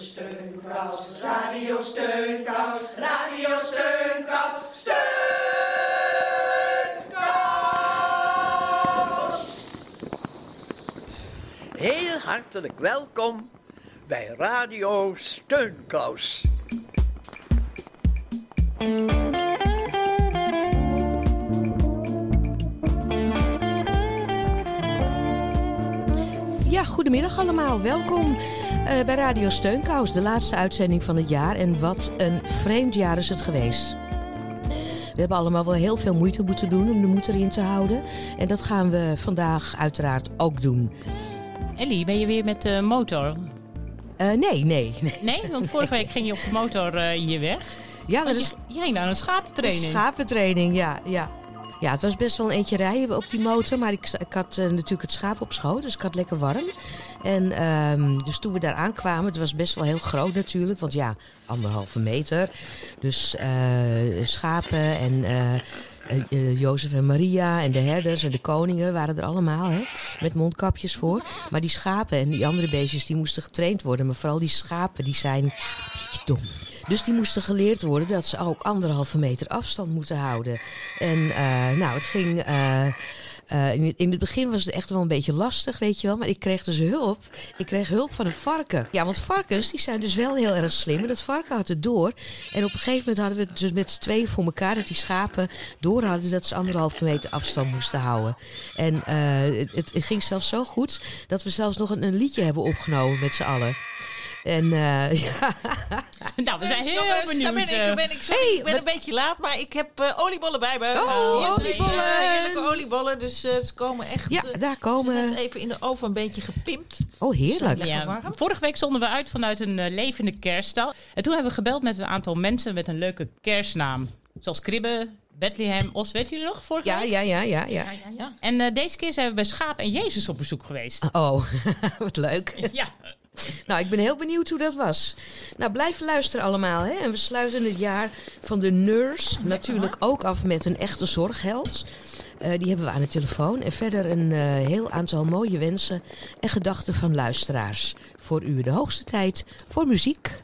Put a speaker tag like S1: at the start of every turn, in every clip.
S1: Steunkous, Radio Steunkous, Radio Steunkous, Steunkous.
S2: Heel hartelijk welkom bij Radio Steunkous.
S3: Ja, goedemiddag allemaal. Welkom eh, bij Radio Steunkous, de laatste uitzending van het jaar. En wat een vreemd jaar is het geweest. We hebben allemaal wel heel veel moeite moeten doen om de moed erin te houden. En dat gaan we vandaag uiteraard ook doen.
S4: Ellie, ben je weer met de motor?
S3: Eh, nee, nee, nee.
S4: Nee, want vorige week ging je op de motor eh, hier weg.
S3: Ja, dat
S4: Want
S3: is
S4: je, ging naar een schapentraining.
S3: schapentraining, ja, ja. Ja, het was best wel een eentje rijden op die motor. Maar ik, ik had eh, natuurlijk het schaap op schoot, dus ik had lekker warm. En ehm, dus toen we daar aankwamen, het was best wel heel groot natuurlijk. Want ja, anderhalve meter. Dus eh, schapen en eh, Jozef en Maria en de herders en de koningen waren er allemaal. Hè, met mondkapjes voor. Maar die schapen en die andere beestjes, die moesten getraind worden. Maar vooral die schapen, die zijn een beetje dom. Dus die moesten geleerd worden dat ze ook anderhalve meter afstand moeten houden. En eh, nou, het ging. eh, eh, in, het, in het begin was het echt wel een beetje lastig, weet je wel. Maar ik kreeg dus hulp. Ik kreeg hulp van een varken. Ja, want varkens die zijn dus wel heel erg slim. En dat varken had het door. En op een gegeven moment hadden we het dus met z'n tweeën voor elkaar... dat die schapen door hadden dat ze anderhalve meter afstand moesten houden. En het ging zelfs zo goed dat we zelfs nog een, een liedje hebben opgenomen met z'n allen. En eh, ja,
S4: Nou, we zijn heel
S5: Jongens,
S4: benieuwd.
S5: Daar ben ik,
S4: eh,
S5: daar ben ik, sorry,
S3: Hey,
S5: ik ben
S3: wat-
S5: een beetje laat, maar ik heb eh, oliebollen bij me.
S3: Oh, oliebollen.
S5: ze, heerlijke oliebollen, dus eh, ze komen echt...
S3: ja, daar
S5: ze
S3: komen.
S5: net even in de oven een beetje gepimpt.
S3: Oh, heerlijk.
S4: Ja,
S5: warm.
S4: vorige week stonden we uit vanuit een levende kerststal. En toen hebben we gebeld met een aantal mensen met een leuke kerstnaam. Zoals Kribbe, Bethlehem, Os. Weet jullie nog? Vorige
S3: Ja,
S4: week?
S3: ja, ja, ja, ja.
S5: Ja.
S4: En eh, deze keer zijn we bij Schaap en Jezus op bezoek geweest.
S3: Oh, wat leuk.
S4: Ja.
S3: Nou, ik ben heel benieuwd hoe dat was. Nou, blijf luisteren allemaal. Hè? En we sluiten het jaar van de nurse natuurlijk ook af met een echte zorgheld. Eh, die hebben we aan de telefoon. En verder een eh, heel aantal mooie wensen en gedachten van luisteraars. Voor u de hoogste tijd voor muziek.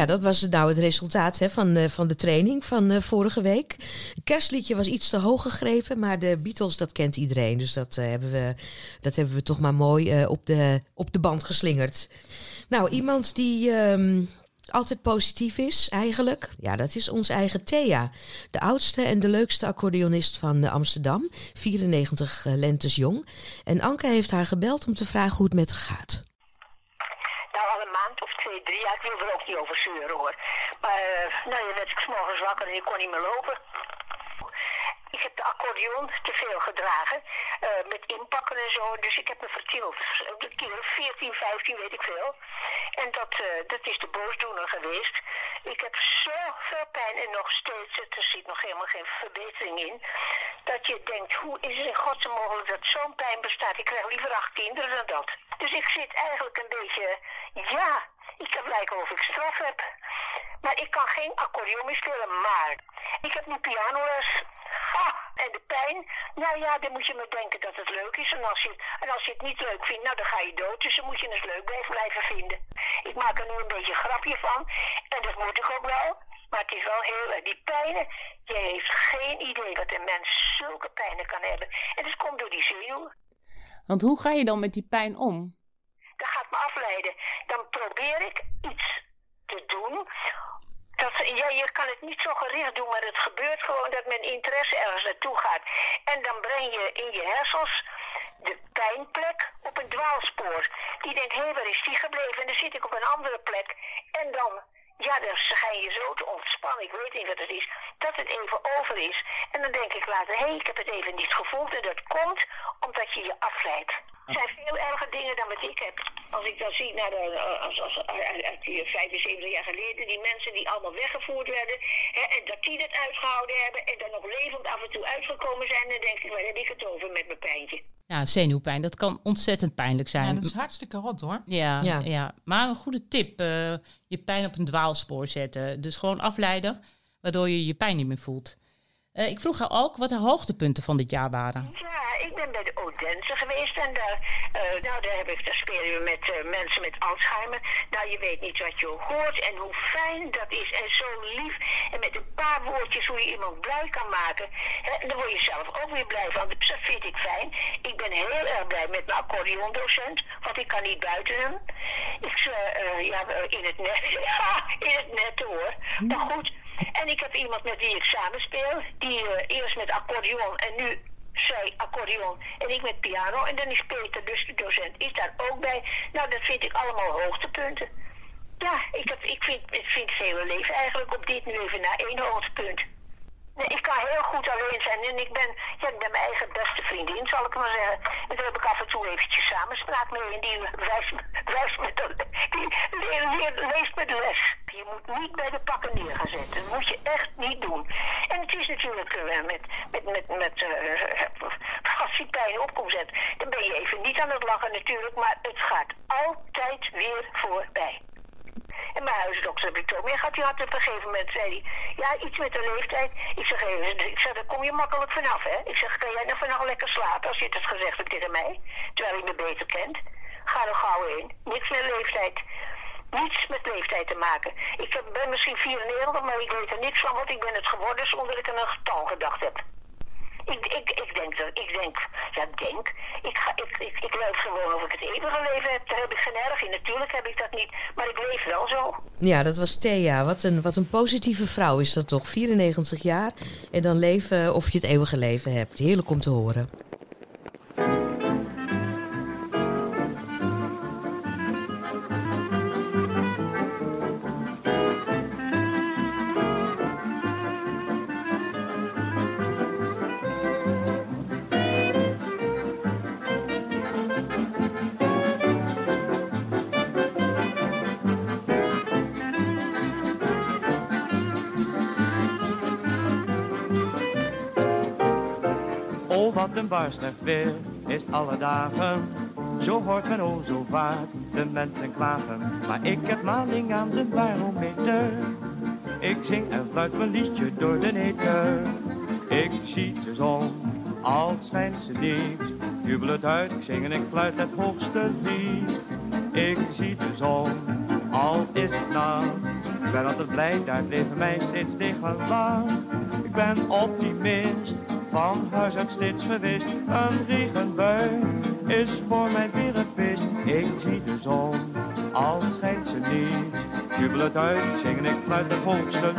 S3: Ja, dat was nou het resultaat hè, van, eh, van de training van eh, vorige week. Het kerstliedje was iets te hoog gegrepen, maar de Beatles, dat kent iedereen. Dus dat, eh, hebben, we, dat hebben we toch maar mooi op, de, op de band geslingerd. Nou, iemand die, ehm, altijd positief is eigenlijk? Ja, dat is onze eigen Thea. De oudste en de leukste accordeonist van Amsterdam. 94 uh, lentes jong. En Anke heeft haar gebeld om te vragen hoe het met haar gaat.
S6: Of twee, drie. Ja, ik wil er ook niet over zeuren hoor. Maar uh, nou, je werd ik s'morgens wakker en ik kon niet meer lopen. Ik heb de accordeon te veel gedragen. Uh, met inpakken en zo. Dus ik heb me vertild. De kilo 14, 15, weet ik veel. En dat, uh, dat is de boosdoener geweest. Ik heb zoveel pijn en nog steeds, er zit nog helemaal geen verbetering in. Dat je denkt, hoe is het in godsnaam mogelijk dat zo'n pijn bestaat? Ik krijg liever acht kinderen dan dat. Dus ik zit eigenlijk een beetje, ja, ik heb lijken of ik straf heb. Maar ik kan geen accordeon meer spelen, maar ik heb nu pianoles. En de pijn, nou ja, dan moet je maar denken dat het leuk is. En als, je, en als je het niet leuk vindt, nou dan ga je dood. Dus dan moet je het leuk blijven vinden. Ik maak er nu een beetje een grapje van. En dat moet ik ook wel. Maar het is wel heel erg. Die pijnen, je heeft geen idee dat een mens zulke pijnen kan hebben. En dat komt door die zenuw.
S4: Want hoe ga je dan met die pijn om?
S6: Dat gaat me afleiden. Dan probeer ik iets te doen dat, ja, je kan het niet zo gericht doen, maar het gebeurt gewoon dat mijn interesse ergens naartoe gaat. En dan breng je in je hersens de pijnplek op een dwaalspoor. Die denkt, hé, hey, waar is die gebleven? En dan zit ik op een andere plek. En dan, ja, dan ga je zo te ontspannen. Ik weet niet wat het is. Dat het even over is. En dan denk ik later, hé, hey, ik heb het even niet gevoeld. En dat komt omdat je je afleidt. Zijn veel erger dingen dan wat ik heb. Als ik dan zie, naar de, als, als, uit die 75 jaar geleden, die mensen die allemaal weggevoerd werden, hè, en dat die het uitgehouden hebben en dan nog levend af en toe uitgekomen zijn, dan denk ik, waar heb ik het over met mijn pijntje?
S4: Ja, zenuwpijn, dat kan ontzettend pijnlijk zijn.
S5: Ja, dat is hartstikke rot hoor.
S4: Ja, ja.
S3: Ja.
S4: maar een goede tip, uh, je pijn op een dwaalspoor zetten. Dus gewoon afleiden, waardoor je je pijn niet meer voelt. Uh, ik vroeg haar ook wat de hoogtepunten van dit jaar waren.
S6: Ja, ik ben bij de Odense geweest en daar, uh, nou, daar, heb ik, daar spelen we met mensen met Alzheimer. Nou, je weet niet wat je hoort en hoe fijn dat is en zo lief. En met een paar woordjes hoe je iemand blij kan maken. En daar word je zelf ook weer blij van. Dus dat vind ik fijn. Ik ben heel erg blij met mijn accordeondocent, want ik kan niet buiten hem. Ik, ja, in het net, ja, in het net hoor. Maar goed. En ik heb iemand met wie ik samenspeel, die uh, eerst met accordeon en nu zij accordeon en ik met piano. En dan is Peter, dus de docent, is daar ook bij. Nou, dat vind ik allemaal hoogtepunten. Ja, ik, heb, ik, vind, ik vind het hele leven eigenlijk op dit nu even naar één hoogtepunt. Nee, ik kan heel goed alleen zijn en ik ben, ja, ik ben mijn eigen beste vriendin, zal ik maar zeggen. En daar heb ik af en toe eventjes samenspraak mee en die wijst, wijst met de, die leer, leer, leest de les. Je moet niet bij de pakken neer gaan zetten. Dat moet je echt niet doen. En het is natuurlijk uh, met, met, met, met uh, als die pijn op komt zetten, dan ben je even niet aan het lachen natuurlijk, maar het gaat altijd weer voorbij. En mijn huisdokter heb ik toch meer gehad. Die had op een gegeven moment, zei hij, ja, iets met de leeftijd. Ik zeg, ik zeg, daar kom je makkelijk vanaf, hè. Ik zeg, kan jij nou vannacht lekker slapen als je het gezegd hebt tegen mij? Terwijl je me beter kent. Ga er gauw in. Niks met leeftijd. Niets met leeftijd te maken. Ik ben misschien 94, maar ik weet er niks van, want ik ben het geworden zonder dat ik aan een getal gedacht heb. Ik, ik, denk, dat, ik denk, ja, denk. Ik, ga, ik, ik, ik leef gewoon of ik het eeuwige leven heb. Daar heb ik geen erg in. Natuurlijk heb ik dat niet, maar ik leef wel zo.
S3: Ja, dat was Thea. Wat een, wat een positieve vrouw is dat toch? 94 jaar en dan leven of je het eeuwige leven hebt. Heerlijk om te horen.
S7: Weer is alle dagen. Zo hoort men o zo vaak de mensen klagen. Maar ik heb maling aan de barometer. Ik zing en fluit mijn liedje door de neter. Ik zie de zon, al schijnt ze niet. Jubel het uit, ik zing en ik fluit het hoogste lied. Ik zie de zon, al is het nacht. Ik ben altijd blij, daar leven mij steeds tegen laat. Ik ben optimist van huis uit steeds geweest. Een regenbui is voor mij weer een feest. Ik zie de zon, al schijnt ze niet. Jubel het uit, zingen ik fluit het hoogste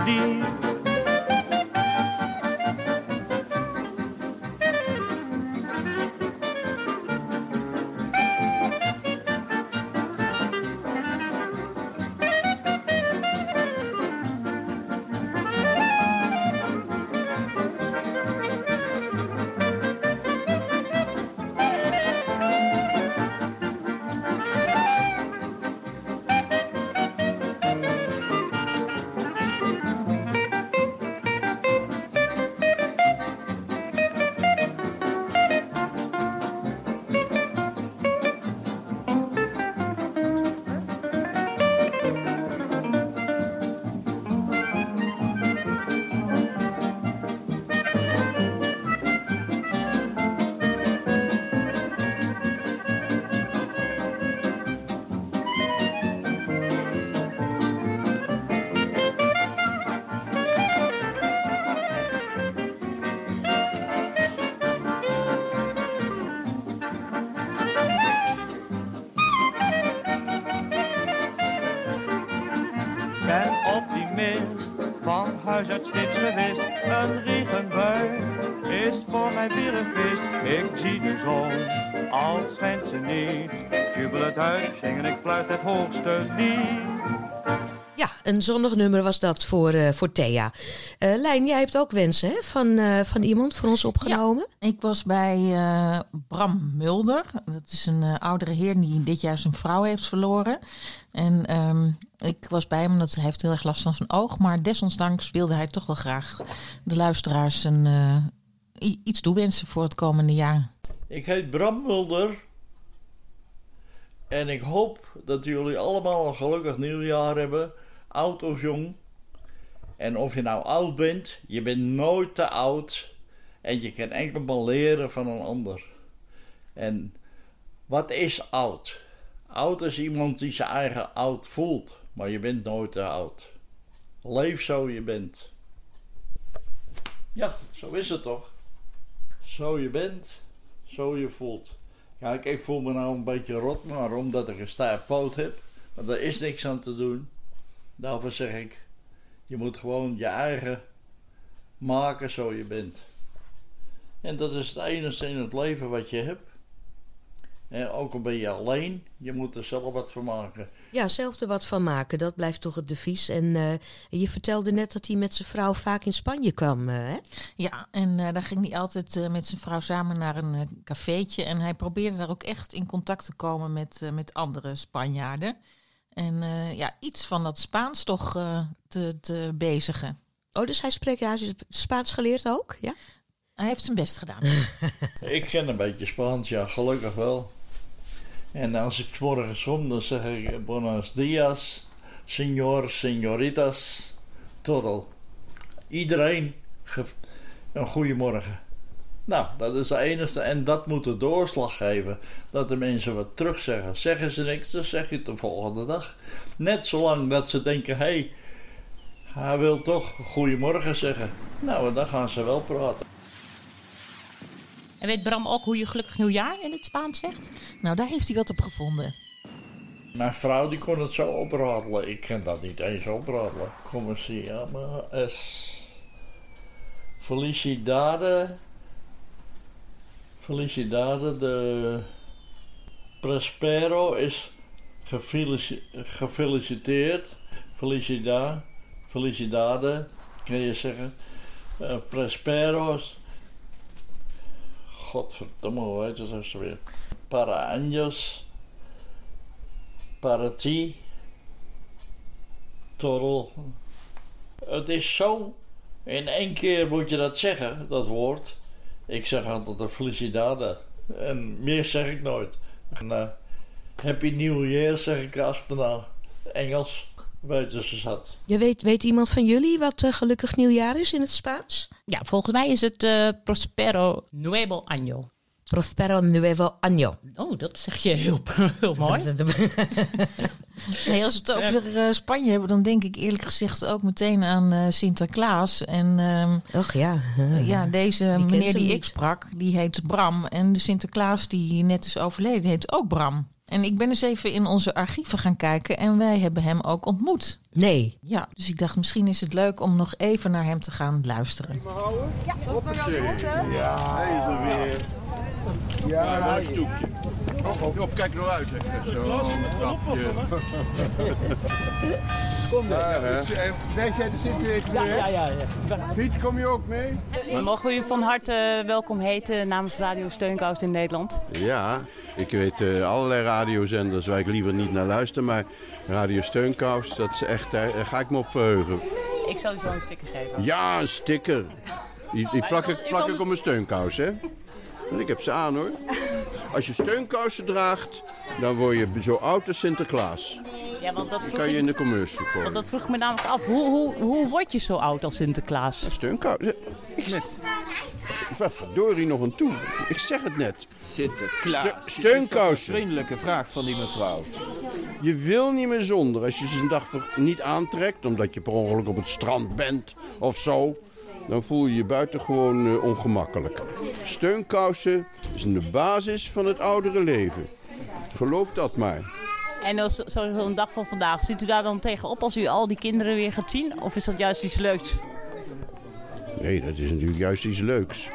S7: Een regenbui is voor mij weer een feest. Ik zie de zon, al schijnt ze niet. Jubel het uit, zingen ik fluit het hoogste lied.
S3: Ja, een zonnig nummer was dat voor, eh, voor Thea. Eh Lijn, jij hebt ook wensen hè? Van, eh, van iemand voor ons opgenomen?
S5: Ik was bij eh, Bram Mulder. Dat is een eh, oudere heer die dit jaar zijn vrouw heeft verloren. En ehm, ik was bij hem omdat hij heeft heel erg last van zijn oog. Maar desondanks wilde hij toch wel graag de luisteraars een, eh, iets toewensen voor het komende jaar.
S8: Ik heet Bram Mulder. En ik hoop dat jullie allemaal een gelukkig nieuwjaar hebben. Oud of jong. En of je nou oud bent, je bent nooit te oud. En je kan enkel maar leren van een ander. En wat is oud? Oud is iemand die zijn eigen oud voelt. Maar je bent nooit te oud. Leef zo je bent. Ja, zo is het toch? Zo je bent, zo je voelt. Kijk, ik voel me nou een beetje rot, maar omdat ik een stijf poot heb. Maar daar is niks aan te doen. Daarvoor zeg ik, je moet gewoon je eigen maken zo je bent. En dat is het enige in het leven wat je hebt. En ook al ben je alleen, je moet er zelf wat van maken.
S3: Ja, zelf er wat van maken. Dat blijft toch het devies. En eh, je vertelde net dat hij met zijn vrouw vaak in Spanje kwam. eh, hè?
S5: Ja, en eh daar ging hij altijd eh, met zijn vrouw samen naar een cafeetje. En hij probeerde daar ook echt in contact te komen met, eh, met andere Spanjaarden. En eh, ja, iets van dat Spaans toch eh, te, te bezigen.
S3: Oh, dus hij spreekt ja, hij is Spaans geleerd ook? Ja?
S5: Hij heeft zijn best gedaan.
S8: Ik ken een beetje Spaans, ja, gelukkig wel. En als ik 's morgens kom, dan zeg ik buenos dias, señor, señoritas, todo. Iedereen een goede morgen. Nou, dat is de enige en dat moet de doorslag geven. Dat de mensen wat terugzeggen. Zeggen ze niks, dan zeg je het de volgende dag. Net zolang dat ze denken, hé, hey, hij wil toch goedemorgen zeggen. Nou, en dan gaan ze wel praten.
S4: En weet Bram ook hoe je gelukkig nieuwjaar in het Spaans zegt?
S5: nou, daar heeft hij wat op gevonden.
S8: Mijn vrouw die kon het zo opradelen. Ik kan dat niet eens opradelen. Llama es Felicidade. Felicidade de Prospero is gefelici- gefeliciteerd. Felicidade. Felicidade, kun je zeggen. Eh, Prospero is... Godverdomme, hoe heet het als weer? Para años para ti, Torrel. Het is zo. In één keer moet je dat zeggen, dat woord. Ik zeg altijd een felicidade. En meer zeg ik nooit. En, eh, happy New Year zeg ik achterna. Engels weten ze zat.
S3: Je weet, weet iemand van jullie wat eh, gelukkig nieuwjaar is in het Spaans?
S4: Ja, volgens mij is het eh, Prospero Nuevo Año.
S3: Prospero Nuevo Año.
S4: Oh, dat zeg je heel, heel mooi.
S5: Nee, als we het over eh, Spanje hebben, dan denk ik eerlijk gezegd ook meteen aan eh, Sinterklaas. En ehm,
S3: Och ja. eh,
S5: ja, deze meneer die ik sprak, die heet Bram. En de Sinterklaas die net is overleden, heet ook Bram. En ik ben eens even in onze archieven gaan kijken en wij hebben hem ook ontmoet.
S3: Nee.
S5: Ja, dus ik dacht misschien is het leuk om nog even naar hem te gaan luisteren.
S9: Ja, hij is er weer. Ja, ja een stoepje. Job, kijk er uit. Hè. Zo, grapje. Kom daar.
S10: Wij zijn de Sint
S4: Ja, ja, ja.
S10: Piet, kom je ook mee?
S4: We mogen we u van harte welkom heten namens Radio Steunkous in Nederland.
S9: Ja, ik weet eh, allerlei radiozenders waar ik liever niet naar luister. Maar Radio Steunkous, dat is echt, daar daar ga ik me op verheugen.
S4: Ik zal u zo een sticker geven.
S9: Ja, een sticker. Die, die plak ik, plak ik op mijn steunkous, hè. Want ik heb ze aan, hoor. Als je steunkousen draagt, dan word je zo oud als Sinterklaas.
S4: Ja, want dat
S9: Dan
S4: vroeg,
S9: kan je in de commercial
S4: want
S9: komen.
S4: dat vroeg ik me namelijk af. Hoe, hoe, hoe word je zo oud als Sinterklaas?
S9: Steunkousen. Ik Met. Verdorie nog een toe. Ik zeg het net.
S10: Sinterklaas.
S9: Ste- steunkousen.
S10: Vriendelijke vraag van die mevrouw.
S9: Je wil niet meer zonder. Als je ze een dag niet aantrekt, omdat je per ongeluk op het strand bent of zo, dan voel je je buitengewoon eh, ongemakkelijk. Steunkousen is de basis van het oudere leven. Geloof dat maar.
S4: En zo'n dag van vandaag, ziet u daar dan tegenop als u al die kinderen weer gaat zien? Of is dat juist iets leuks?
S9: Nee, dat is natuurlijk juist iets leuks.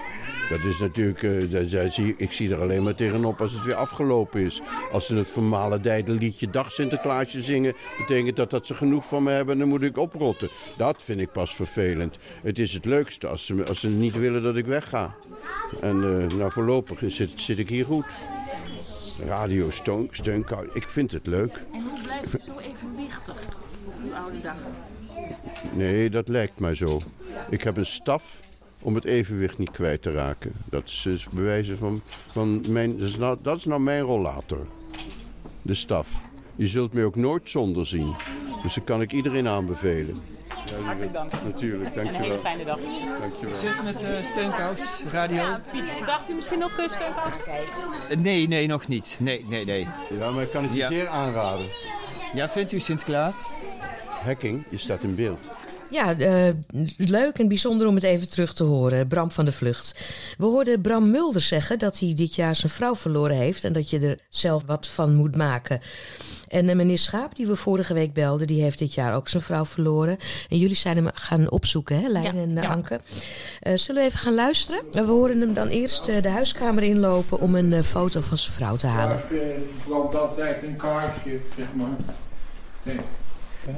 S9: Dat is natuurlijk, eh, dat, dat zie, ik zie er alleen maar tegenop als het weer afgelopen is. Als ze het vermalendijde liedje Dag Sinterklaasje zingen, betekent dat dat ze genoeg van me hebben en dan moet ik oprotten. Dat vind ik pas vervelend. Het is het leukste als ze, als ze niet willen dat ik wegga. En eh, nou voorlopig zit, zit ik hier goed. Radio Steun, Steunkou, ik vind het leuk.
S5: En hoe blijft u zo evenwichtig op uw oude dag?
S9: Nee, dat lijkt mij zo. Ik heb een staf om het evenwicht niet kwijt te raken. Dat is dus bewijzen van, van mijn... Dat is, nou, dat is nou mijn rollator. De staf. Je zult mij ook nooit zonder zien. Dus dat kan ik iedereen aanbevelen.
S4: Hartelijk dank.
S9: Natuurlijk,
S4: En een hele
S9: dankjewel.
S4: fijne dag.
S9: dankjewel.
S10: Zes met uh, Steunkous, radio.
S4: Ja, Piet, dacht u misschien ook uh, steunkous?
S10: Nee, nee, nog niet. Nee, nee, nee.
S9: Ja, maar ik kan het je
S10: Ja.
S9: zeer aanraden.
S10: Ja, vindt u Sinterklaas?
S9: Hacking, je staat in beeld.
S3: Ja, eh, leuk en bijzonder om het even terug te horen. Bram van de Vlucht. We hoorden Bram Mulder zeggen dat hij dit jaar zijn vrouw verloren heeft en dat je er zelf wat van moet maken. En eh, meneer Schaap, die we vorige week belden, die heeft dit jaar ook zijn vrouw verloren. En jullie zijn hem gaan opzoeken, hè, Lijn
S5: Ja,
S3: en eh,
S5: ja.
S3: Anke. Eh, zullen we even gaan luisteren? We horen hem dan eerst de huiskamer inlopen om een foto van zijn vrouw te halen.
S11: Het loopt altijd een kaarsje, zeg maar. Nee.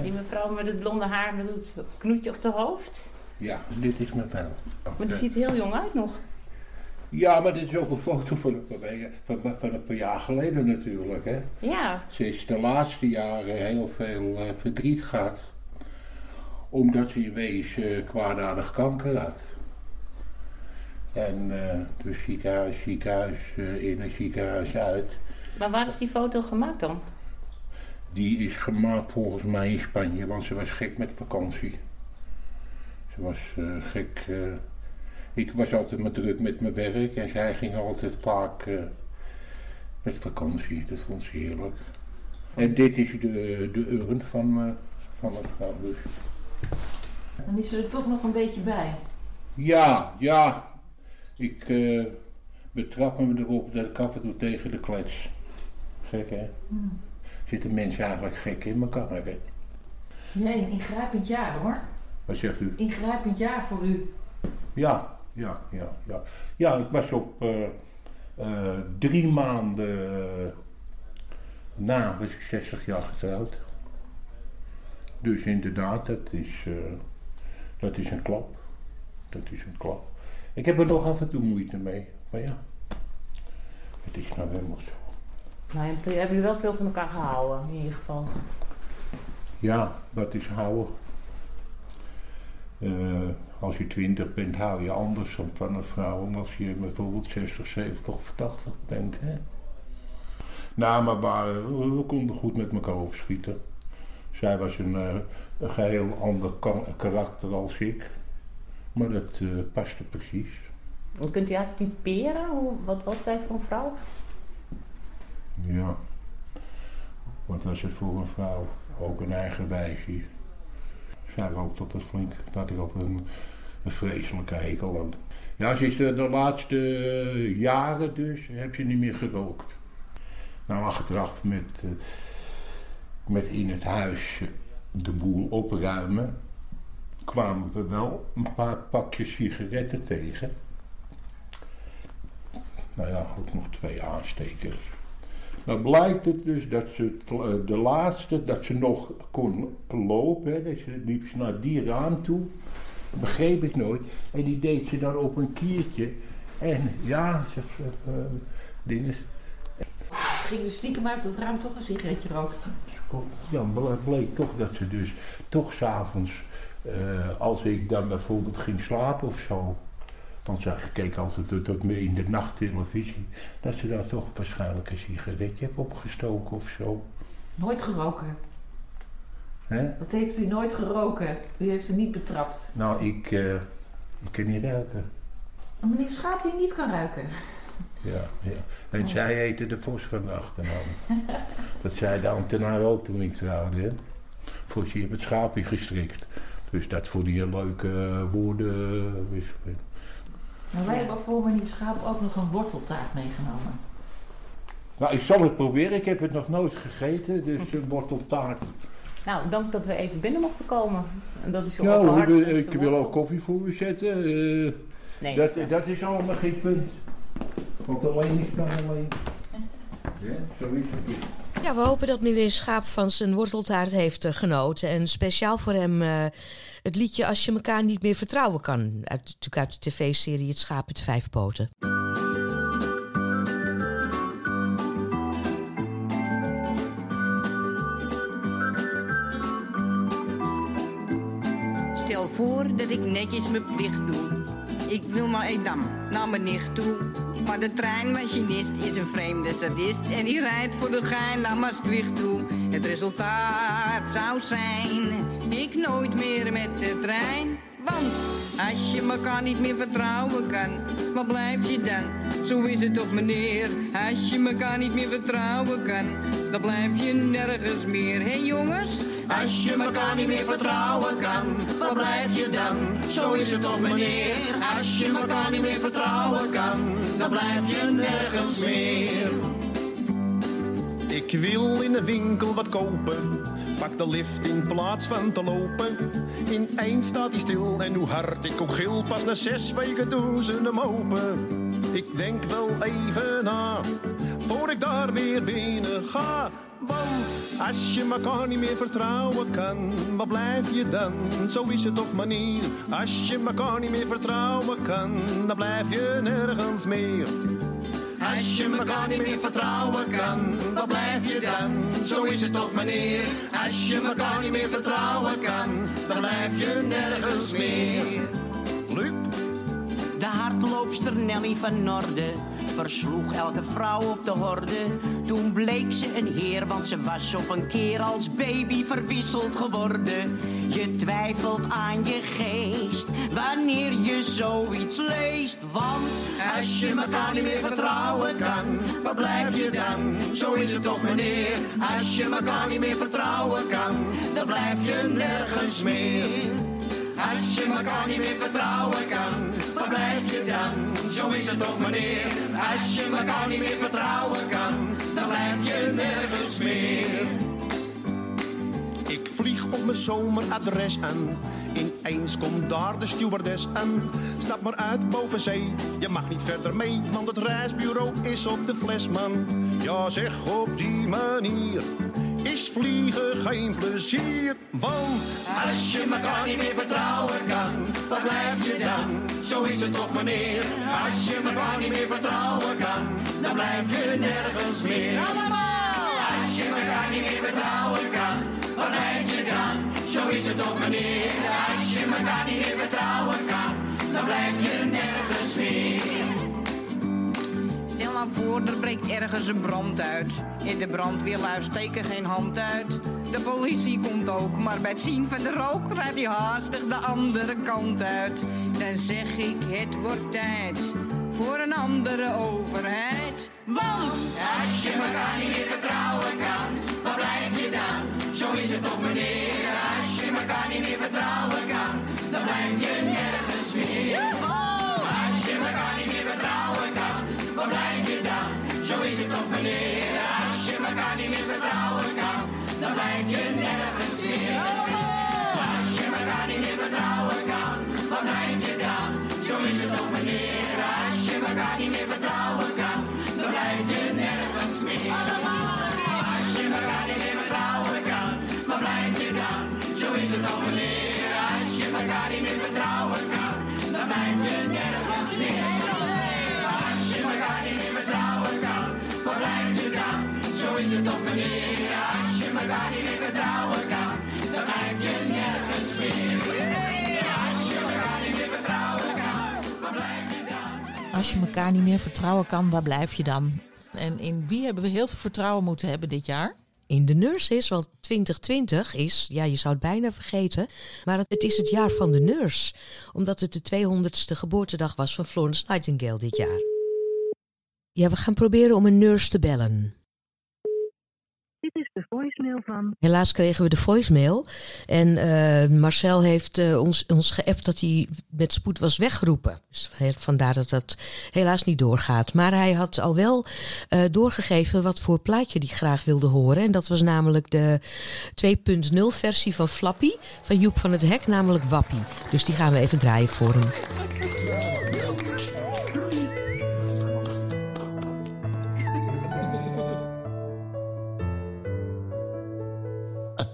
S4: Die mevrouw met het blonde haar met het knoetje op de hoofd.
S11: Ja, dit is mijn vrouw.
S4: Maar die ziet er heel jong uit nog.
S11: Ja, maar dit is ook een foto van een paar, weken- van, van een paar jaar geleden natuurlijk. Hè.
S4: Ja.
S11: Ze is de laatste jaren heel veel eh, verdriet gehad. Omdat ze in wezen eh, kwaadaardig kanker had. En eh dus ziekenhuis, ziekenhuis, eh, in en ziekenhuis uit.
S4: Maar waar is die foto gemaakt dan?
S11: Die is gemaakt volgens mij in Spanje, want ze was gek met vakantie. Ze was eh, gek. eh, ik was altijd maar druk met mijn werk en zij ging altijd vaak eh, met vakantie. Dat vond ze heerlijk. En dit is de, de urn van, van mijn vrouw. Dus.
S5: Dan is ze er toch nog een beetje bij.
S11: Ja, ja. Ik betrap me erop dat ik af en toe tegen de klets. Gek hè? Zitten mensen eigenlijk gek in elkaar hè?
S5: Ja, een ingrijpend jaar hoor.
S11: Wat zegt u?
S5: Ingrijpend jaar voor u.
S11: Ja, ja, ja, ja. Ja, ik was op eh, eh, drie maanden eh, na was ik 60 jaar getrouwd. Dus inderdaad, dat is, dat is een klap. Dat is een klap. Ik heb er nog af en toe moeite mee. Maar ja, het is nou helemaal zo.
S4: Nou, hebben jullie wel veel van elkaar gehouden, in ieder geval.
S11: Ja, dat is houden. Eh, als je 20 bent, hou je anders dan van een vrouw dan als je bijvoorbeeld 60, 70 of 80 bent. Hè? Nou, maar waar, we, konden goed met elkaar opschieten. Zij was een, eh, een geheel ander ka- karakter als ik. Maar dat eh, paste precies.
S4: Kunt u haar typeren? Hoe, wat was zij voor een vrouw?
S11: Ja. Wat was het voor een vrouw? Ook een eigen wijsje. Zij rookt altijd flink. Daar had ik altijd een, vreselijke hekel aan. Ja, is de, de laatste jaren dus, heb ze niet meer gerookt. Nou, achteraf met, eh, met in het huis de boel opruimen, kwamen we wel een paar pakjes sigaretten tegen. Nou ja, ook nog twee aanstekers. Nou blijkt het dus dat ze eh, de laatste, dat ze nog kon lopen, hè, dat ze liep naar die raam toe. Begreep ik nooit. En die deed ze dan op een kiertje. En ja, zegt ze, eh, dingen.
S5: Ging dus stiekem uit het raam toch een sigaretje roken?
S11: Ja, maar het bleek toch dat ze dus toch s'avonds, eh als ik dan bijvoorbeeld ging slapen of zo, want ze keek altijd tot, tot me in de nacht televisie, dat ze daar toch waarschijnlijk een sigaretje heeft opgestoken of zo.
S5: Nooit geroken.
S11: Hè?
S5: Dat heeft u nooit geroken. U heeft u niet betrapt.
S11: Nou, ik, eh, ik kan niet ruiken.
S5: Een meneer Schaap die niet kan ruiken.
S11: Ja, ja. En zij heette de Vos van de achternaam. dat zei de ambtenaar ook toen ik trouwde. Hè? Vos, je hebt het schaapje gestrikt. Dus dat voor die leuke eh, woorden wisseling.
S5: Maar wij hebben voor meneer Schaap ook nog een worteltaart meegenomen.
S11: Nou, ik zal het proberen. Ik heb het nog nooit gegeten. Dus een worteltaart.
S4: Nou, dank dat we even binnen mochten komen. En dat is je
S11: Ja, hoor,
S4: openhartigste
S11: ik wil ook koffie voor u zetten. eh,
S4: Nee.
S11: dat, dat is allemaal geen punt. Want alleen is kan alleen. Ja, zo is het.
S3: Ja, we hopen dat meneer Schaap van zijn worteltaart heeft eh, genoten. En speciaal voor hem eh, het liedje Als je elkaar niet meer vertrouwen kan. Uit, natuurlijk uit de tv-serie Het Schaap met Vijf Poten.
S12: Stel voor dat ik netjes mijn plicht doe. Ik wil naar Edam, naar mijn nicht toe. Maar de treinmachinist is een vreemde sadist. En die rijdt voor de gein naar Maastricht toe. Het resultaat zou zijn, ik nooit meer met de trein. Want als je elkaar niet meer vertrouwen kan, waar blijf je dan? Zo is het toch meneer, als je elkaar niet meer vertrouwen kan, dan blijf je nergens meer. Hé jongens?
S1: Als je elkaar niet meer vertrouwen kan, waar blijf je dan? Zo is het toch meneer. Als je elkaar niet meer vertrouwen kan, dan blijf je nergens meer.
S13: Ik wil in de winkel wat kopen. Pak de lift in plaats van te lopen. Ineens staat hij stil en hoe hard ik ook gil. Pas na zes weken doen ze hem open. Ik denk wel even na, voor ik daar weer binnen ga. Want als je elkaar niet meer vertrouwen kan, wat blijf je dan? Zo is het toch manier. Als je elkaar niet meer vertrouwen kan, dan blijf je nergens meer.
S1: Als je elkaar niet meer vertrouwen kan, wat blijf je dan? Zo is het toch meneer. Als je elkaar niet meer vertrouwen kan, dan blijf je nergens meer.
S14: De hardloopster Nelly van Norde versloeg elke vrouw op de horde. Toen bleek ze een heer, want ze was op een keer als baby verwisseld geworden. Je twijfelt aan je geest wanneer je zoiets leest. Want
S1: Als je elkaar niet meer vertrouwen kan, wat blijf je dan? Zo is het toch meneer. Als je elkaar niet meer vertrouwen kan, dan blijf je nergens meer. Als je elkaar niet meer vertrouwen kan, waar blijf je dan? Zo is het toch meneer. Als je elkaar niet meer vertrouwen kan, dan blijf je nergens meer.
S13: Ik vlieg op mijn zomeradres aan. Ineens komt daar de stewardess aan. Stap maar uit boven zee, je mag niet verder mee, want het reisbureau is op de fles, man. Ja, zeg op die manier is vliegen geen plezier. Want
S1: Als je elkaar niet meer vertrouwen kan, waar blijf je dan? Zo is het toch meneer. Als je elkaar niet meer vertrouwen kan, dan blijf je nergens meer. Allemaal! Als je elkaar niet meer vertrouwen kan, waar blijf je dan? Zo is het toch meneer. Als je elkaar niet meer vertrouwen kan, dan blijf je nergens meer.
S12: Stel nou voor, er breekt ergens een brand uit. In de brandweerlui steken geen hand uit. De politie komt ook, maar bij het zien van de rook rijdt hij haastig de andere kant uit. Dan zeg ik, het wordt tijd voor een andere overheid.
S1: Want als je elkaar niet meer vertrouwen kan, waar blijf je dan? Zo is het toch meneer. Als je elkaar niet meer vertrouwen kan, dan blijf je nergens meer. Je elkaar niet meer vertrouwen kan, dan? Is het toch meneer. Als blijf je nergens meer. Als je elkaar niet meer vertrouwen kan, wat blijf je dan? Zo is het toch meneer. Als je elkaar niet meer vertrouwen kan, dan blijf je nergens meer. Als je elkaar niet meer vertrouwen kan, wat blijf je dan? Zo is het toch meneer. Als je elkaar niet meer vertrouwen kan, dan blijf je nergens meer. Is het toch meneer. Als je elkaar niet meer vertrouwen kan, dan blijf je nergens meer. Als je niet meer vertrouwen kan, wat blijf je dan?
S5: Als je elkaar niet meer vertrouwen kan, waar blijf je dan? En in wie hebben we heel veel vertrouwen moeten hebben dit jaar?
S3: In de nurses, want 2020 is, ja, je zou het bijna vergeten, maar het is het jaar van de nurse. Omdat het de 200ste geboortedag was van Florence Nightingale dit jaar. Ja, we gaan proberen om een nurse te bellen.
S15: Dit is de voicemail van.
S3: Helaas kregen we de voicemail. En eh, Marcel heeft eh, ons, ons geappt dat hij met spoed was weggeroepen. Dus vandaar dat dat helaas niet doorgaat. Maar hij had al wel eh, doorgegeven wat voor plaatje hij graag wilde horen. En dat was namelijk de 2.0 versie van Flappy van Joep van het Hek, namelijk Wappie. Dus die gaan we even draaien voor hem.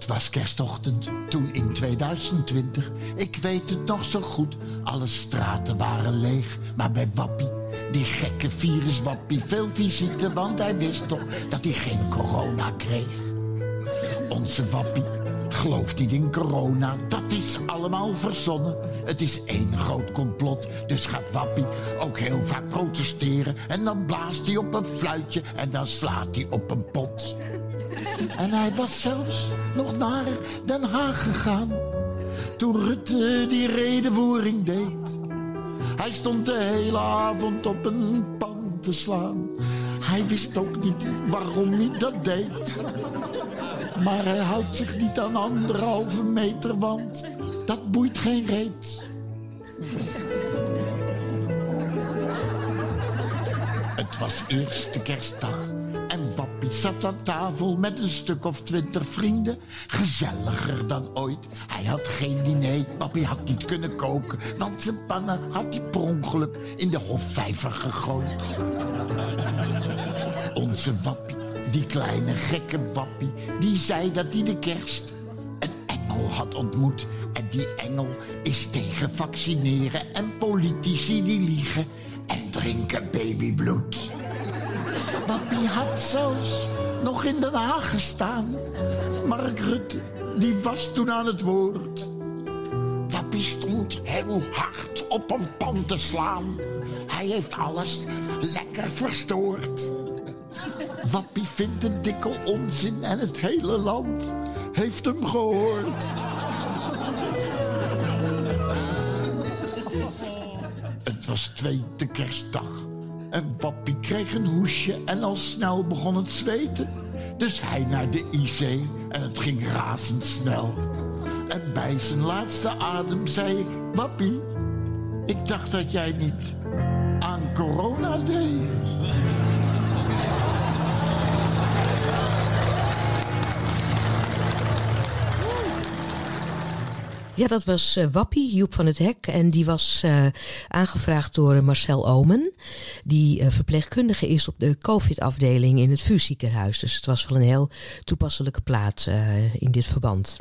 S16: Het was kerstochtend, toen in 2020. Ik weet het nog zo goed, alle straten waren leeg. Maar bij Wappie, die gekke viruswappie, veel visite, want hij wist toch dat hij geen corona kreeg. Onze Wappie gelooft niet in corona, dat is allemaal verzonnen. Het is één groot complot, dus gaat Wappie ook heel vaak protesteren. En dan blaast hij op een fluitje en dan slaat hij op een pot. En hij was zelfs nog naar Den Haag gegaan. Toen Rutte die redenvoering deed. Hij stond de hele avond op een pan te slaan. Hij wist ook niet waarom hij dat deed. Maar hij houdt zich niet aan anderhalve meter, want dat boeit geen reet. Het was eerste kerstdag Wappie zat aan tafel met een stuk of twintig vrienden. Gezelliger dan ooit. Hij had geen diner, Wappie had niet kunnen koken, want zijn pannen had hij per ongeluk in de hofvijver gegooid. Onze Wappie, die kleine gekke Wappie, die zei dat hij de kerst een engel had ontmoet. En die engel is tegen vaccineren en politici die liegen en drinken babybloed. Wappie had zelfs nog in Den Haag gestaan. Mark Rutte, die was toen aan het woord. Wappie stond heel hard op een pan te slaan. Hij heeft alles lekker verstoord. Wappie vindt een dikke onzin en het hele land heeft hem gehoord. Het was tweede kerstdag. En Wappie kreeg een hoesje en al snel begon het zweten. Dus hij naar de IC en het ging razendsnel. En bij zijn laatste adem zei ik, Wappie, ik dacht dat jij niet aan corona deed.
S3: Ja, dat was eh, Wappie, Joep van het Hek. En die was eh, aangevraagd door Marcel Omen. Die eh, verpleegkundige is op de COVID-afdeling in het VU-ziekenhuis. Dus het was wel een heel toepasselijke plaat eh, in dit verband.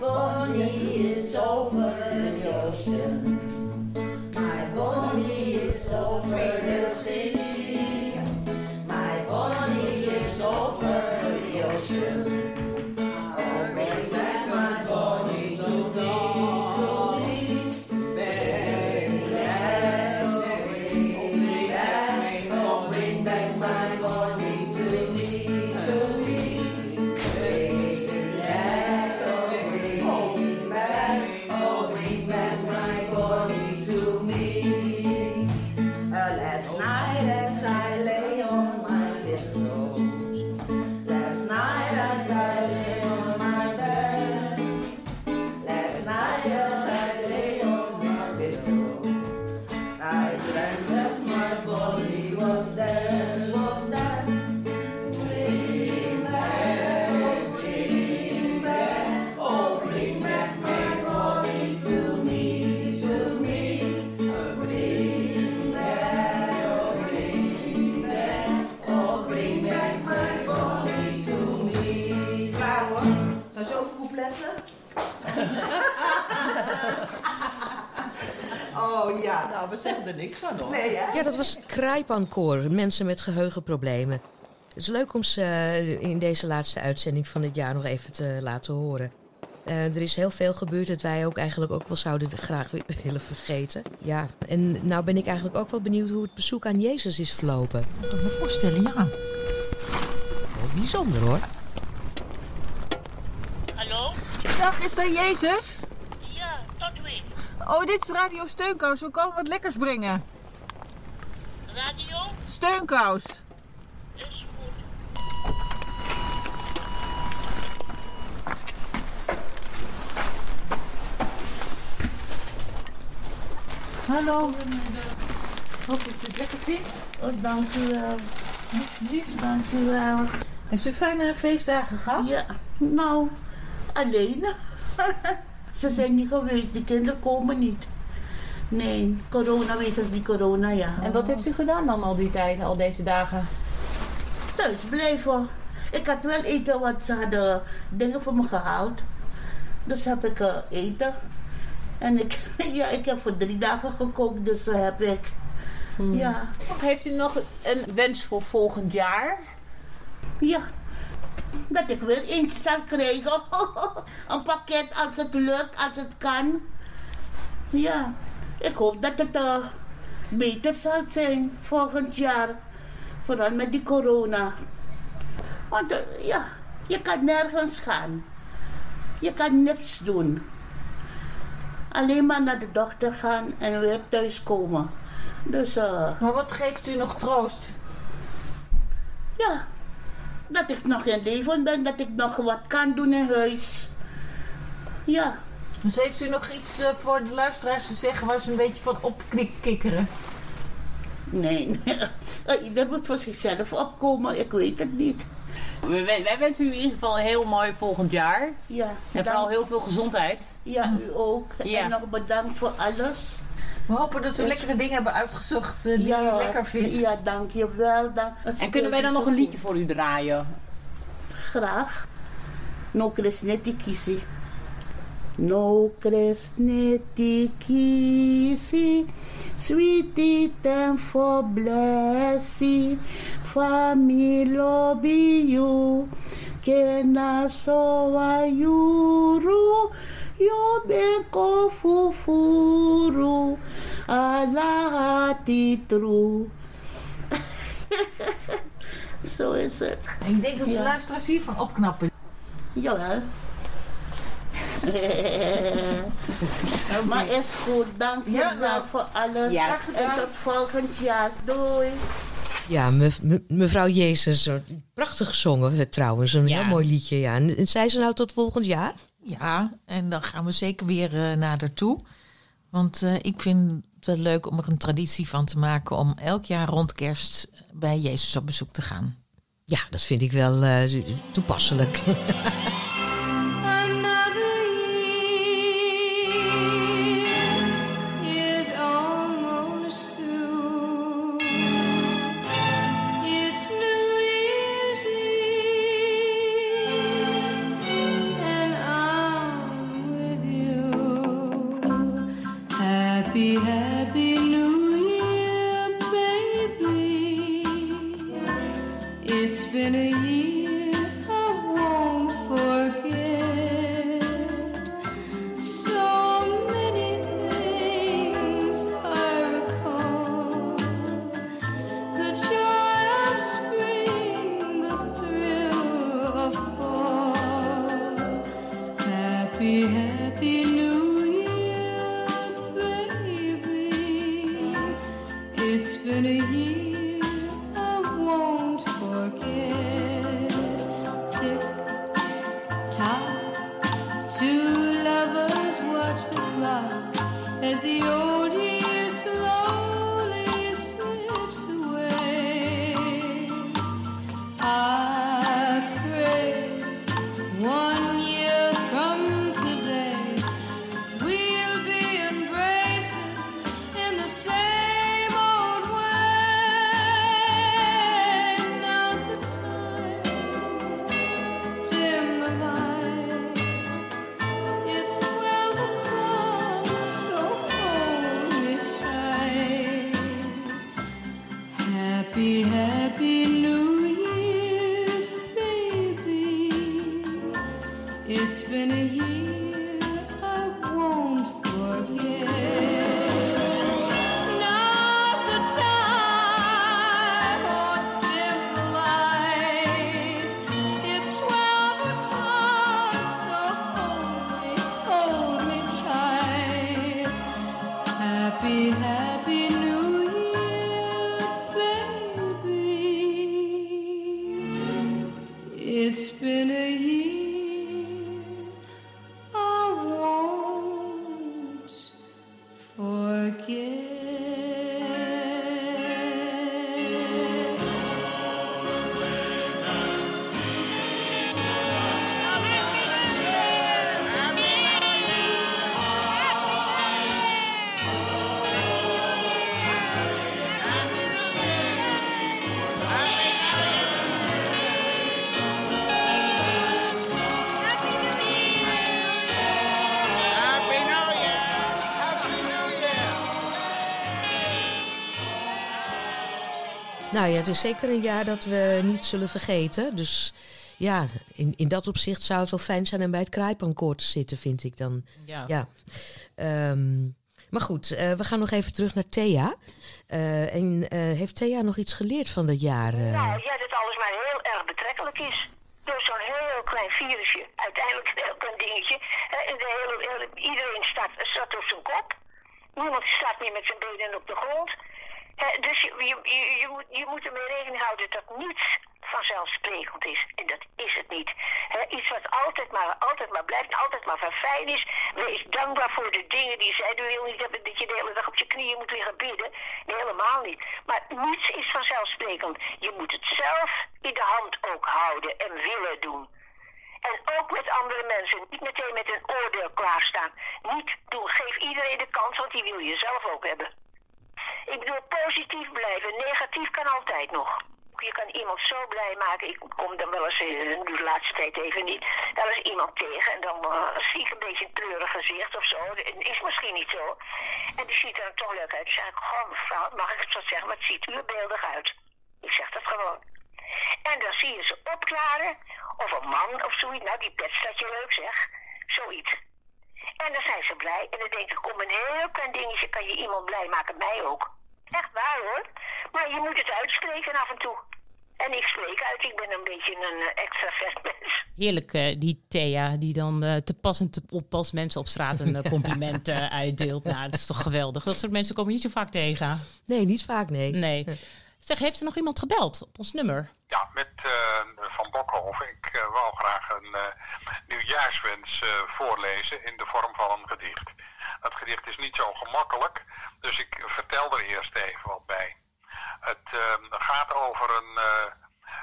S17: Bonnie is over. Oh
S18: ja, nou, we zeggen er niks van hoor. Nee, hè?
S19: Ja, dat was het mensen met geheugenproblemen. Het is leuk om ze eh, in deze laatste uitzending van het jaar nog even te laten horen. Eh, er is heel veel gebeurd dat wij ook eigenlijk ook wel zouden graag wi- willen vergeten. Ja, en nou ben ik eigenlijk ook wel benieuwd hoe het bezoek aan Jezus is verlopen.
S5: Ik kan me voorstellen, ja.
S19: Bijzonder hoor.
S20: Hallo?
S18: Dag, is dat Jezus?
S20: Ja, tot wie?
S18: Oh, dit is Radio Steunkous. We komen wat lekkers brengen.
S20: Radio?
S18: Steunkous.
S20: Is goed.
S18: Hallo. Hoop dat u het lekker vindt. Oh, dank u wel. Dank u wel. Heeft u fijne feestdagen gehad?
S21: Ja, nou, alleen. Ze zijn niet geweest, die kinderen komen niet. Nee, corona, wegens die corona, ja.
S18: En wat heeft u gedaan dan al die tijd, al deze dagen?
S21: Thuis blijven. Ik had wel eten, want ze hadden dingen voor me gehaald. Dus heb ik eh, eten. En ik, ja, ik heb voor drie dagen gekookt, dus eh, heb ik. Ja.
S18: Heeft u nog een wens voor volgend jaar?
S21: Ja. Dat ik weer eentje zal krijgen. een pakket als het lukt, als het kan. Ja. Ik hoop dat het eh, beter zal zijn volgend jaar. Vooral met die corona. Want eh, ja, je kan nergens gaan. Je kan niks doen. Alleen maar naar de dokter gaan en weer thuiskomen. Dus, eh.
S18: Maar wat geeft u nog troost?
S21: Ja, dat ik nog in leven ben, dat ik nog wat kan doen in huis. Ja.
S18: Dus heeft u nog iets eh, voor de luisteraars te zeggen waar ze een beetje van opkikkeren?
S21: Nee, nee. ieder moet voor zichzelf opkomen, ik weet het niet.
S18: Wij, wij wensen u in ieder geval een heel mooi volgend jaar.
S21: Ja.
S18: En vooral heel veel gezondheid.
S21: Ja, u ook.
S18: Ja.
S21: En nog bedankt voor alles.
S18: We hopen dat ze lekkere dingen hebben uitgezocht eh, die
S21: Ja,
S18: je lekker vindt.
S21: Ja, dankjewel. Dank.
S18: En kunnen wij dan nog een liedje voor u draaien?
S21: Graag. No Kresneti Kisi. No Kresneti Kisi. Sweetie ten for blessing. Familo biu. Kena soa yuru. Yo ben kofufuru. Ala hati true. Zo is het.
S18: Ik denk dat de
S21: Ja.
S18: luisteraars hiervan opknappen.
S21: Jawel. maar is goed, dank je
S18: Ja,
S21: wel voor alles.
S18: Ja. Graag gedaan.
S21: En tot volgend jaar. Doei.
S19: Ja, me- me- mevrouw Jezus, eh, prachtig gezongen eh, trouwens. Een
S5: Ja.
S19: heel mooi liedje, ja. En, en zei ze nou tot volgend jaar?
S5: Ja, en dan gaan we zeker weer eh nader toe. Want eh, ik vind het wel leuk om er een traditie van te maken om elk jaar rond kerst bij Jezus op bezoek te gaan.
S19: Ja, dat vind ik wel eh, toepasselijk.
S3: ja, het is zeker een jaar dat we niet zullen vergeten. Dus ja, in, in dat opzicht zou het wel fijn zijn om bij het Kraaipankoor te zitten, vind ik dan.
S4: Ja.
S3: Ehm, maar goed, eh, we gaan nog even terug naar Thea. Eh, en eh, heeft Thea nog iets geleerd van dat jaar? eh?
S6: Nou, ja, dat alles maar heel erg betrekkelijk is. Door zo'n heel klein virusje. Uiteindelijk een heel klein dingetje. hè, En de hele, hele- iedereen staat, staat op zijn kop. Niemand staat meer met zijn benen op de grond. Hè, dus je, je, je, je moet, je moet ermee rekening houden dat niets vanzelfsprekend is. En dat is het niet. Iets wat altijd maar, altijd maar blijft, altijd maar verfijn is. Wees dankbaar voor de dingen die zij. U wil niet dat je de hele dag op je knieën moet liggen bidden. Nee, helemaal niet. Maar niets is vanzelfsprekend. Je moet het zelf in de hand ook houden en willen doen. En ook met andere mensen. Niet meteen met een oordeel klaarstaan. Niet doen. Geef iedereen de kans, want die wil je zelf ook hebben. Ik bedoel, positief blijven. Negatief kan altijd nog. Je kan iemand zo blij maken. Ik kom dan wel eens, eh, de laatste tijd even niet, daar is iemand tegen. En dan eh, zie ik een beetje een treurig gezicht of zo. Dat is misschien niet zo. En die ziet er dan toch leuk uit. Dan zeg ik, goh mevrouw, mag ik het zo zeggen, wat ziet u beeldig uit? Ik zeg dat gewoon. En dan zie je ze opklaren. Of een man of zoiets. Nou, die pet staat je leuk zeg. Zoiets. En dan zijn ze blij. En dan denk ik, om een heel klein dingetje kan je iemand blij maken. Mij ook. Echt waar hoor. Maar je moet het uitspreken af en toe. En ik spreek uit. Ik ben een beetje een eh, extra vet mens.
S4: Heerlijk, eh, die Thea, die dan eh, te pas en te oppas mensen op straat een compliment uitdeelt. Nou, dat is toch geweldig. Dat soort mensen komen je niet zo vaak tegen.
S3: Nee, niet vaak, nee.
S4: Nee. Zeg, heeft er nog iemand gebeld op ons nummer?
S22: Ja, met eh, Van Bokkenhoven. Ik eh, wou graag een eh, nieuwjaarswens eh, voorlezen in de vorm van een gedicht. Dat gedicht is niet zo gemakkelijk, dus ik vertel er eerst even wat bij. Het eh, gaat over een, eh,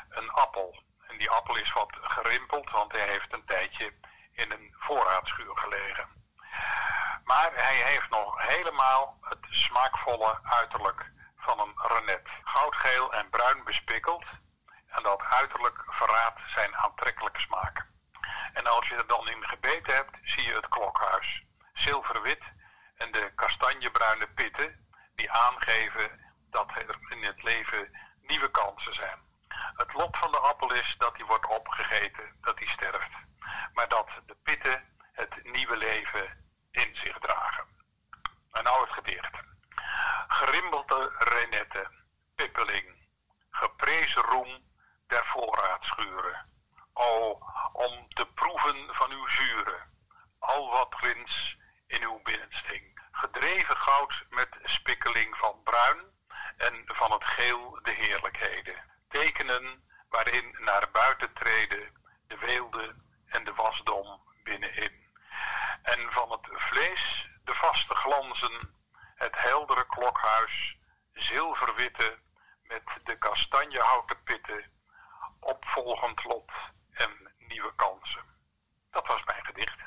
S22: een appel. En die appel is wat gerimpeld, want hij heeft een tijdje in een voorraadschuur gelegen. Maar hij heeft nog helemaal het smaakvolle uiterlijk van een renet. Goudgeel en bruin bespikkeld. En dat uiterlijk verraadt zijn aantrekkelijke smaak. En als je er dan in gebeten hebt, zie je het klokhuis. Zilverwit en de kastanjebruine pitten die aangeven dat er in het leven nieuwe kansen zijn. Het lot van de appel is dat hij wordt opgegeten, dat hij sterft. Maar dat de pitten het nieuwe leven in zich dragen. En nou het gedicht. Gerimbelde renette, pippeling, geprezen roem der voorraadschuren. O, om te proeven van uw zuren, al wat glins in uw binnensting. Gedreven goud met spikkeling van bruin en van het geel de heerlijkheden. Tekenen waarin naar buiten treden de weelde en de wasdom binnenin. En van het vlees de vaste glanzen, het heldere klokhuis, zilverwitte met de kastanjehouten pitten, opvolgend lot en nieuwe kansen. Dat was mijn gedicht.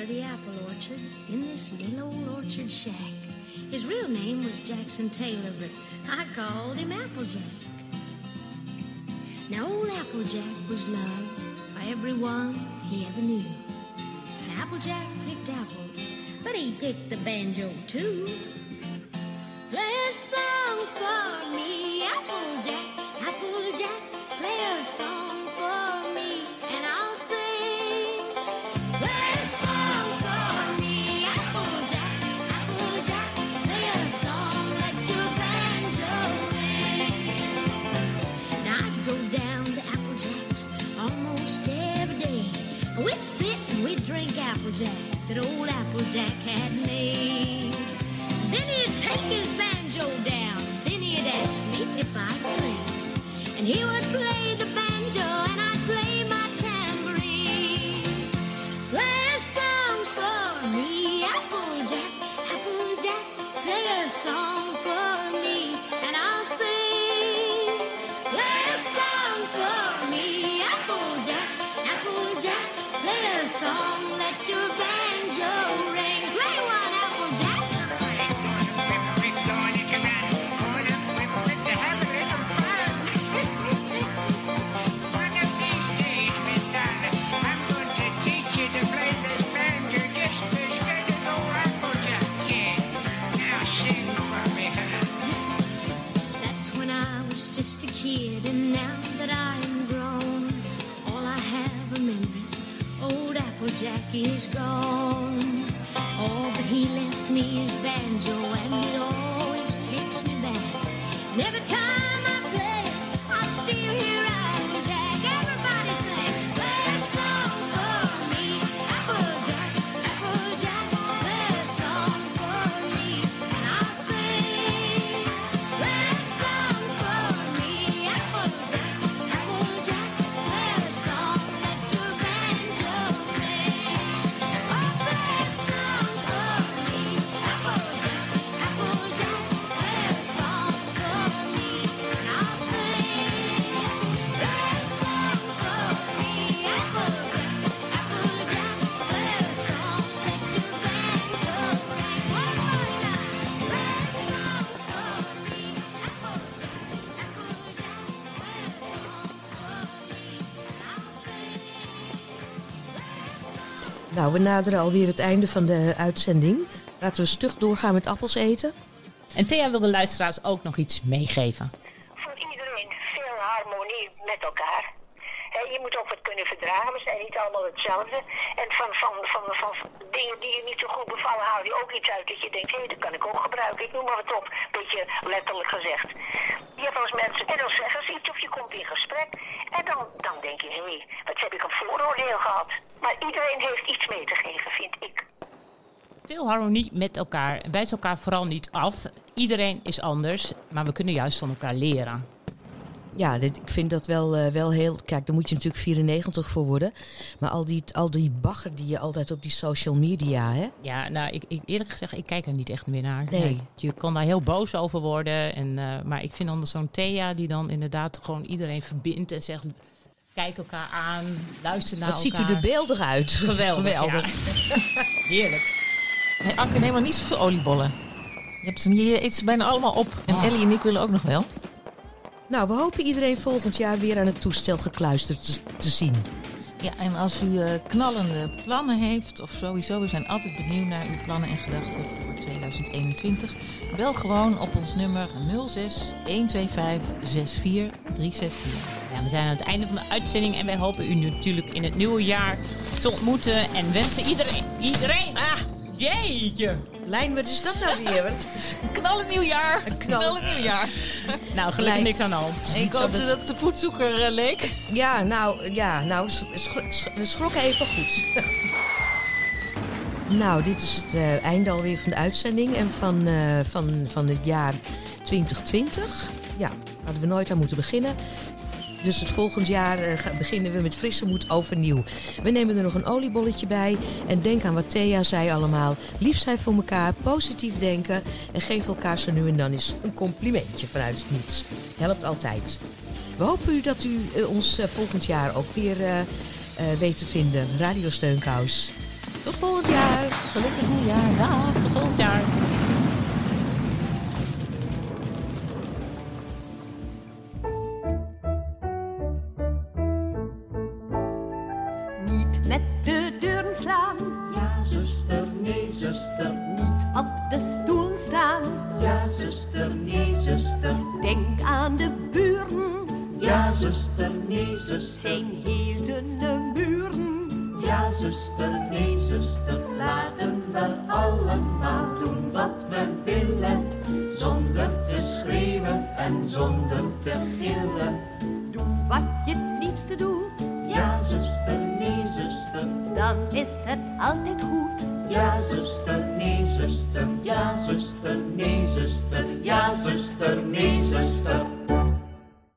S23: By the apple orchard in this little old orchard shack. His real name was Jackson Taylor, but I called him Applejack. Now, old Applejack was loved by everyone he ever knew. And Applejack picked apples, but he picked the banjo too. Play Applejack that old Applejack had made. Then he'd take his banjo down. Then he'd ask me if I'd sing. And he would play the Is gone. All that he left me is banjo, and it always takes me back. And every time
S3: Nou, we naderen alweer het einde van de uitzending. Laten we stug doorgaan met appels eten.
S4: En Thea wil de luisteraars ook nog iets meegeven.
S6: Voor iedereen veel harmonie met elkaar. Je moet ook wat kunnen verdragen. We zijn niet allemaal hetzelfde. En van, van, van, van, die je niet zo goed bevallen, haal je ook iets uit dat je denkt, hé, dat kan ik ook gebruiken. Ik noem maar wat op, beetje letterlijk gezegd. Je hebt eens mensen, en dan zeggen ze iets of je komt in gesprek. En dan, dan denk je, hé, wat heb ik een vooroordeel gehad. Maar iedereen heeft iets mee te geven, vind ik.
S4: Veel harmonie met elkaar. Wijs elkaar vooral niet af. Iedereen is anders, maar we kunnen juist van elkaar leren.
S3: Ja, dit, ik vind dat wel, eh, wel heel... Kijk, daar moet je natuurlijk 94 voor worden. Maar al die, al die bagger die je altijd op die social media... Hè?
S4: Ja, nou, ik, ik, eerlijk gezegd, ik kijk er niet echt meer naar.
S3: Nee.
S4: Je kan daar heel boos over worden. En, eh, maar ik vind dan zo'n Thea die dan inderdaad gewoon iedereen verbindt en zegt... Kijk elkaar aan, luister naar
S3: Wat ziet u
S4: elkaar.
S3: er beeldig uit.
S4: Geweldig,
S3: Geweldig.
S4: ja. Heerlijk.
S5: Hey, Anke, neem maar niet zoveel oliebollen. Je, hebt ze, je eet ze bijna allemaal op. En
S3: Ah.
S5: Ellie en ik willen ook nog wel.
S3: Nou, we hopen iedereen volgend jaar weer aan het toestel gekluisterd te, zien.
S5: Ja, en als u eh, knallende plannen heeft, of sowieso, we zijn altijd benieuwd naar uw plannen en gedachten voor 2021. Bel gewoon op ons nummer 06 125 64 364.
S4: Ja, we zijn aan het einde van de uitzending en wij hopen u natuurlijk in het nieuwe jaar te ontmoeten en wensen iedereen, iedereen, ah, jeetje.
S3: Lijn, wat is dat nou weer? Wat?
S5: Knallen nieuwjaar!
S3: Een knal-
S5: Knallen nieuwjaar!
S4: Nou, gelukkig
S3: Lijn.
S4: niks aan de hand.
S5: Ik
S3: zo
S5: hoopte
S3: dat-
S5: dat de voetzoeker eh, leek.
S3: Ja, nou, ja, nou, sch- sch- sch- we schrokken even goed. nou, dit is het eh, einde alweer van de uitzending en van, eh, van, van het jaar 2020. Ja, hadden we nooit aan moeten beginnen. Dus het volgend jaar eh, beginnen we met frisse moed overnieuw. We nemen er nog een oliebolletje bij. En denk aan wat Thea zei allemaal. Lief zijn voor elkaar, positief denken. En geef elkaar zo nu en dan eens een complimentje vanuit het niets. Helpt altijd. We hopen u dat u eh, ons eh, volgend jaar ook weer eh, weet te vinden. Radio Steunkous. Tot volgend jaar.
S4: Gelukkig nieuwjaar. Dag, tot volgend jaar.